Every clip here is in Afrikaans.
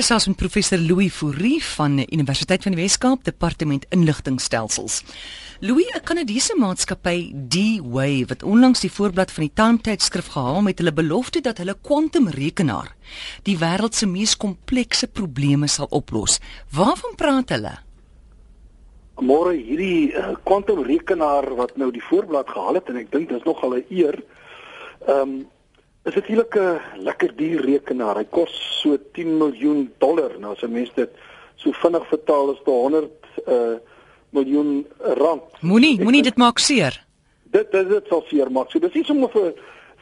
gesels met professor Louis Fourie van die Universiteit van die Wes-Kaap, Departement Inligtingstelsels. Louis, 'n Kanadese maatskappy, D-Wave, wat onlangs die voorblad van die Time tydskrif gehaal met hulle belofte dat hulle kwantumrekenaar die wêreld se mees komplekse probleme sal oplos. Waarvan praat hulle? Môre hierdie kwantumrekenaar uh, wat nou die voorblad gehaal het en ek dink dis nog al 'n eer. Ehm um, is natuurlik 'n lekker duur rekenaar. Hy kos so 10 miljoen dollar. Nou as 'n mens dit so vinnig vertaal is dit 100 uh miljoen rand. Moenie, moenie dit maak seer. Dit dit dit sal seer maak. So dis nie sommer vir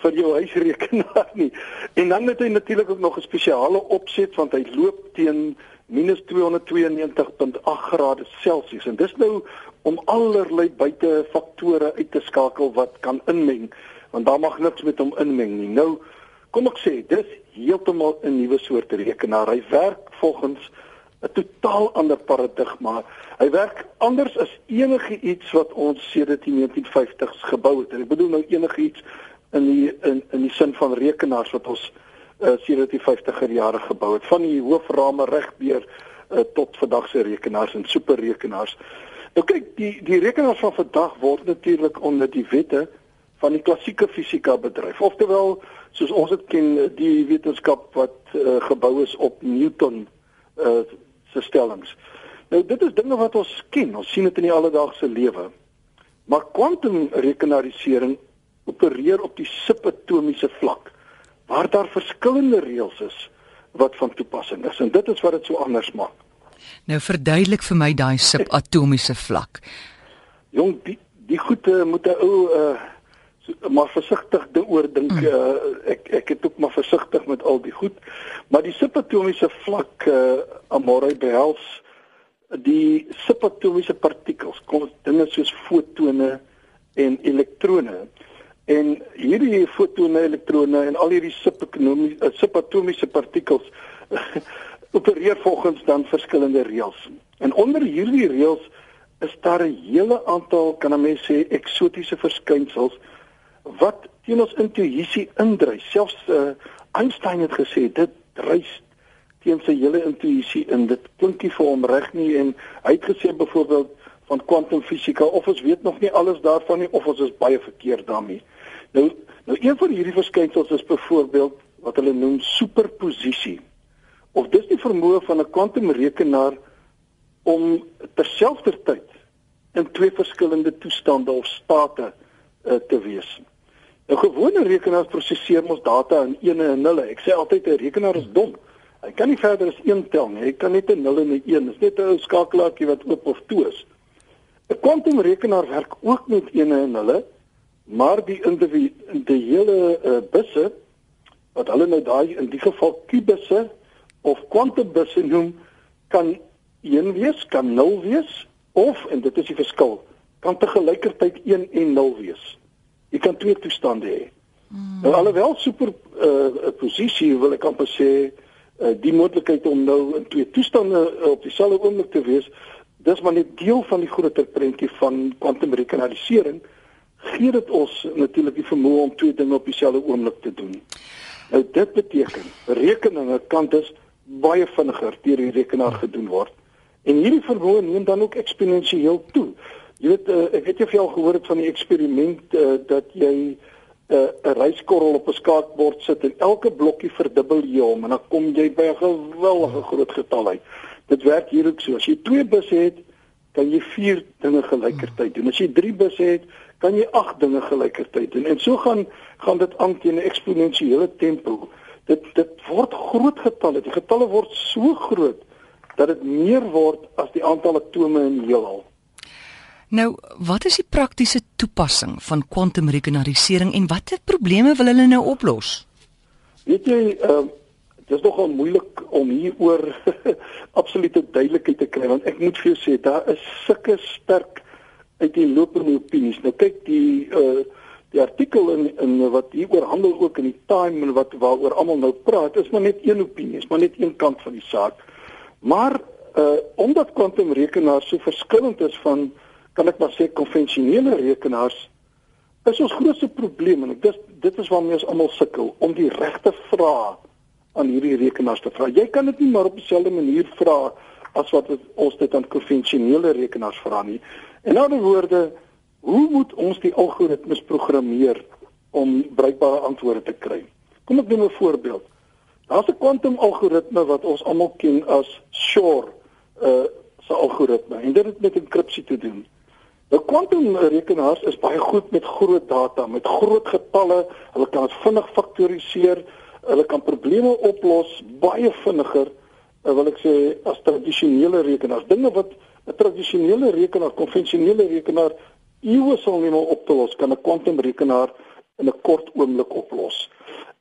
vir jou huisrekenaar nie. En dan het hy natuurlik ook nog 'n spesiale opset want hy loop teen minus 292.8 grade Celsius en dis nou om allerlei buite faktore uit te skakel wat kan inmeng want daar mag niks met hom inmeng nie. Nou kom ek sê, dis heeltemal 'n nuwe soort rekenaar. Hy werk volgens 'n totaal ander paradigma. Hy werk anders as enige iets wat ons sedert die 1950s gebou het. En ek bedoel nou enige iets in die in in die sin van rekenaars wat ons uh, sedert die 50er jare gebou het. Van die hooframe regdeur uh, tot vandag se rekenaars en superrekenaars. Nou kyk, die die rekenaars van vandag word natuurlik onder die wette van die klassieke fisika bedryf. Oftewel, soos ons dit ken, die wetenskap wat uh, gebou is op Newton uh se stellings. Nou dit is dinge wat ons ken. Ons sien dit in die alledaagse lewe. Maar kwantumrekenarisering opereer op die subatomiese vlak waar daar verskillende reëls is wat van toepassing is en dit is wat dit so anders maak. Nou verduidelik vir my daai subatomiese vlak. Jong, die die goede moet 'n ou uh maar versigtig daaroor dink mm. uh, ek ek het ook maar versigtig met al die goed. Maar die subatomiese vlak uh, amore behels die subatomiese partikels kom dinge soos fotone en elektrone. En hierdie fotone elektrone en al hierdie subatomiese uh, subatomiese partikels opereer volgens dan verskillende reëls. En onder hierdie reëls is daar 'n hele aantal kan 'n mens sê eksotiese verskynsels wat teen ons intuïsie indrys. Selfs uh, Einstein het gesê dit dryf teen sy hele intuïsie in. Dit klink nie vir hom reg nie en hy het gesê byvoorbeeld van kwantumfisika of ons weet nog nie alles daarvan nie of ons is baie verkeerd daarmee. Nou nou een van hierdie verskynsels is byvoorbeeld wat hulle noem superposisie. Of dis die vermoë van 'n kwantumrekenaar om terselfdertyd in twee verskillende toestande of state uh, te wees. 'n Gewone rekenaar prosesseer mos data in ene en nulle. Ek sê altyd 'n rekenaar is dom. Hy kan nie verder as een tel nie. Hy kan net 'n 0 en 'n 1. Dit is net 'n skakelaartjie wat oop of toe is. 'n Kwantumrekenaar werk ook met ene en nulle, maar die individuele uh, busse wat hulle nou daai in die geval kubusse of kwantumbusse noem, kan 1 wees, kan 0 wees of en dit is die verskil, kan te gelykertyd 1 en 0 wees. Jy kan twee toestande hê. Hmm. Nou alhoewel super uh posisie wil ek amper sê uh die moontlikheid om nou in twee toestande uh, op dieselfde oomblik te wees, dis maar net deel van die groter prentjie van kwantumrekenarisering gee dit ons natuurlik die vermoë om twee dinge op dieselfde oomblik te doen. Nou dit beteken rekeninge kan dus baie vinniger deur die rekenaar gedoen word. En hierdie vermoë neem dan ook eksponensieel toe. Jy weet uh, ek het jy al gehoor het van die eksperiment uh, dat jy eh, 'n uh, reiskorrel op 'n skaakbord sit en elke blokkie verdubbel jy hom en dan kom jy by 'n geweldige groot getal uit. Dit werk hier ook so. As jy twee busse het, kan jy vier dinge gelykertyd doen. As jy drie busse het, kan jy agt dinge gelykertyd doen. En so gaan gaan dit aan teen 'n eksponensiële tempo. Dit dit word groot getalle. Die getalle word so groot dat dit meer word as die aantal atome in die heelal. Nou, wat is die praktiese toepassing van kwantumrekenarisering en watter probleme wil hulle nou oplos? Weet jy, ehm uh, dit is nogal moeilik om hieroor absolute duidelikheid te kry want ek moet vir jou sê daar is sulke sterk uiteenlopende opinies. Nou kyk die uh die artikel in in wat hieroor handel ook in die Time en wat waaroor almal nou praat, is maar net een opinie, is maar net een kant van die saak. Maar uh omdat kwantumrekenaars so verskillend is van kan ek maar sê konvensionele rekenaars is ons grootste probleem en dit dit is waarmee ons almal sukkel om die regte vrae aan hierdie rekenaars te vra. Jy kan dit nie maar op dieselfde manier vra as wat ons dit aan konvensionele rekenaars vra nie. In ander woorde, hoe moet ons die algoritmes programmeer om bruikbare antwoorde te kry? Kom ek neem 'n voorbeeld. Daar's 'n kwantum algoritme wat ons almal ken as Shor uh se algoritme en dit het met enkripsie te doen. Nou kwantum rekenaars is baie goed met groot data, met groot getalle. Hulle kan dit vinnig faktoriseer. Hulle kan probleme oplos baie vinniger, uh, wil ek sê, as tradisionele rekenaars. Dinge wat 'n tradisionele rekenaar, konvensionele rekenaar eeue sal neem om op te los, kan 'n kwantum rekenaar in 'n kort oomblik oplos.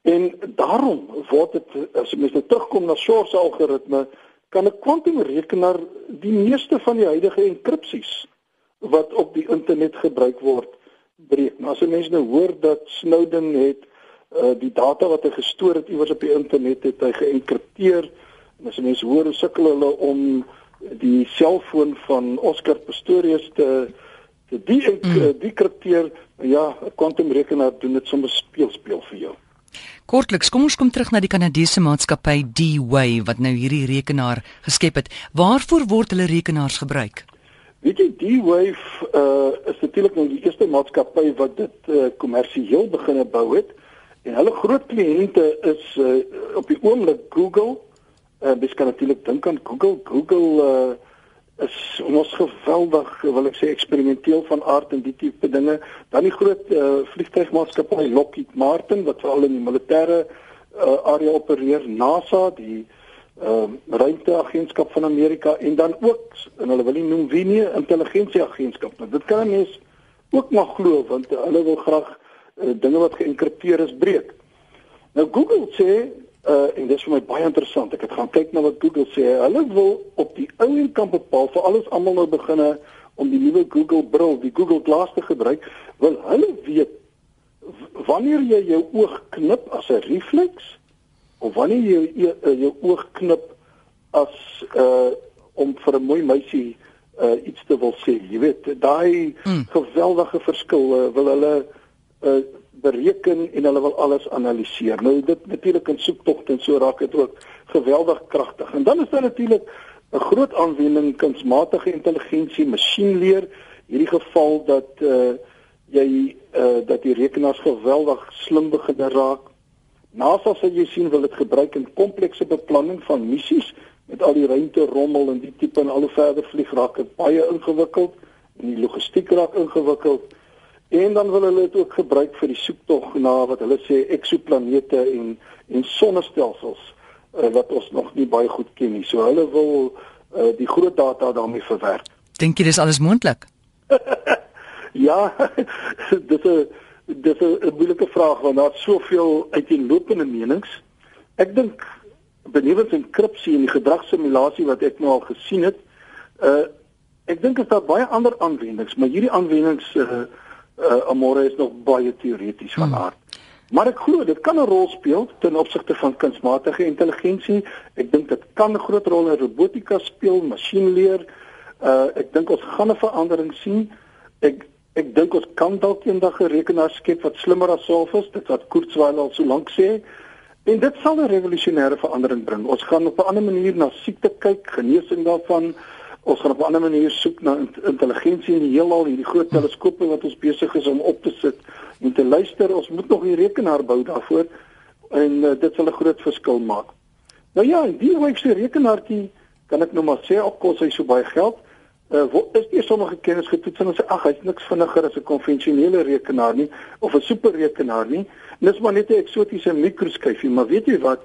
En daarom word dit as jy mens nou terugkom na Shor se algoritme, kan 'n kwantumrekenaar die meeste van die huidige enkripsies wat op die internet gebruik word breek. Nou as 'n mens nou hoor dat Snowden het uh, die data wat hy gestoor het iewers op die internet het hy geënkripteer. En as 'n mens hoor hoe sukkel hulle om die selfoon van Oscar Pistorius te te dekripteer, mm. ja, 'n kwantumrekenaar doen dit sommer speel speel vir jou. Kortliks, kom ons kom terug na die Kanadese maatskappy D-Wave wat nou hierdie rekenaar geskep het. Waarvoor word hulle rekenaars gebruik? Weet jy D-Wave uh is natuurlik nou die eerste maatskappy wat dit uh kommersieel begine bou het en hulle groot kliënte is uh op die oomblik Google. Uh dis kan natuurlik dink aan Google. Google uh is ons geweldig wil ek sê eksperimenteel van aard en die tipe dinge dan die groot uh, vliegtuigmaatskappy Lockheed Martin wat veral in die militêre uh, area opereer NASA die uh, ruimteagentskap van Amerika en dan ook en hulle wil nie noem wie nie intelligensieagentskap nou dit kan mens ook maar glo want hulle wil graag uh, dinge wat geënkripteer is breek nou Google sê Uh en dis vir my baie interessant. Ek het gaan kyk na wat Google sê. Hulle wil op die ou en kan bepaal vir alles almal nou beginne om die nuwe Google bril, die Google Glass te gebruik, wil hulle weet wanneer jy jou oog knip as 'n refleks of wanneer jy jou, jou, jou oog knip as uh om vir 'n mooi meisie uh iets te wil sê. Jy weet, daai hmm. geweldige verskil uh, wil hulle uh bereken en hulle wil alles analiseer. Nou dit natuurlik in soektogte en so raak dit ook geweldig kragtig. En dan is daar natuurlik 'n groot aanwending kunsmatige intelligensie, masjienleer, hierdie geval dat uh jy uh dat die rekenaars geweldig slim begin raak. NASA sê jy sien wil dit gebruik in komplekse beplanning van missies met al die ruimte rommel en die tipe en al hoe verder vlieg raak dit baie ingewikkeld en die logistiek raak ingewikkeld. En dan wil hulle dit ook gebruik vir die soektog na wat hulle sê eksoplanete en en sonnestelsels uh, wat ons nog nie baie goed ken nie. So hulle wil uh, die groot data daarmee verwerk. Dink jy dis alles moontlik? ja, dis 'n dis 'n moeilike vraag want daar's soveel uiteenlopende menings. Ek dink benewens enkripsie en die gedragssimulasie wat ek nou al gesien het, uh ek dink is daar baie ander aanwendings, maar hierdie aanwendings uh uh, amore is nog baie teoreties van hmm. aard. Maar ek glo dit kan 'n rol speel ten opsigte van kunsmatige intelligensie. Ek dink dit kan 'n groot rol in robotika speel, masjienleer. Uh ek dink ons gaan 'n verandering sien. Ek ek dink ons kan dalk eendag 'n rekenaar skep wat slimmer as self is, dit wat Kurzweil al so lank sê. En dit sal 'n revolusionêre verandering bring. Ons gaan op 'n ander manier na siekte kyk, genesing daarvan ons gaan op 'n ander manier soek na intelligensie in die heelal, hierdie groot teleskope wat ons besig is om op te sit en te luister. Ons moet nog 'n rekenaar bou daarvoor en uh, dit sal 'n groot verskil maak. Nou ja, die wyk se rekenaartjie kan ek nou maar sê op kos hy so baie geld. Uh is nie sommige kennis getoets en ons sê ag hy's niks vinniger as 'n konvensionele rekenaar nie of 'n superrekenaar nie. Dis maar net 'n eksotiese mikroskyfie, maar weet jy wat?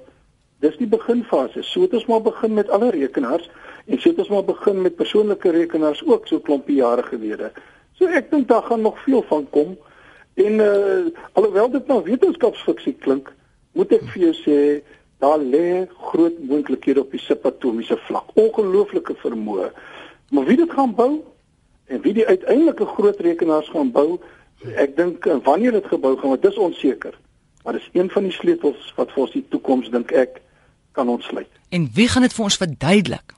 Dis die beginfase. So het ons maar begin met alle rekenaars en so het ons maar begin met persoonlike rekenaars ook so klompie jare gelede. So ek dink daar gaan nog veel van kom. En uh alhoewel dit nou wetenskapsfiksie klink, moet ek vir jou sê daar lê groot moontlikhede op die subatomiese vlak. Ongelooflike vermoë. Maar wie dit gaan bou en wie die uiteindelike groot rekenaars gaan bou, ek dink wanneer dit gebou gaan word, dis onseker. Maar dis een van die sleutels wat vir ons die toekoms dink ek kan ontsluit. En wie gaan dit vir ons verduidelik?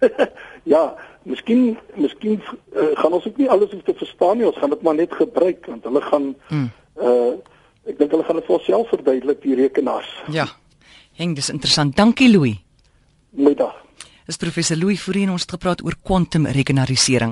ja, miskien miskien uh, gaan ons ook nie alles hoef te verstaan nie, ons gaan dit maar net gebruik want hulle gaan hmm. uh ek dink hulle gaan dit vir self verduidelik die rekenaars. Ja. Heng, dis interessant. Dankie Louis. Middag. Dis professor Louis Fourie en ons het gepraat oor kwantumrekenarisering.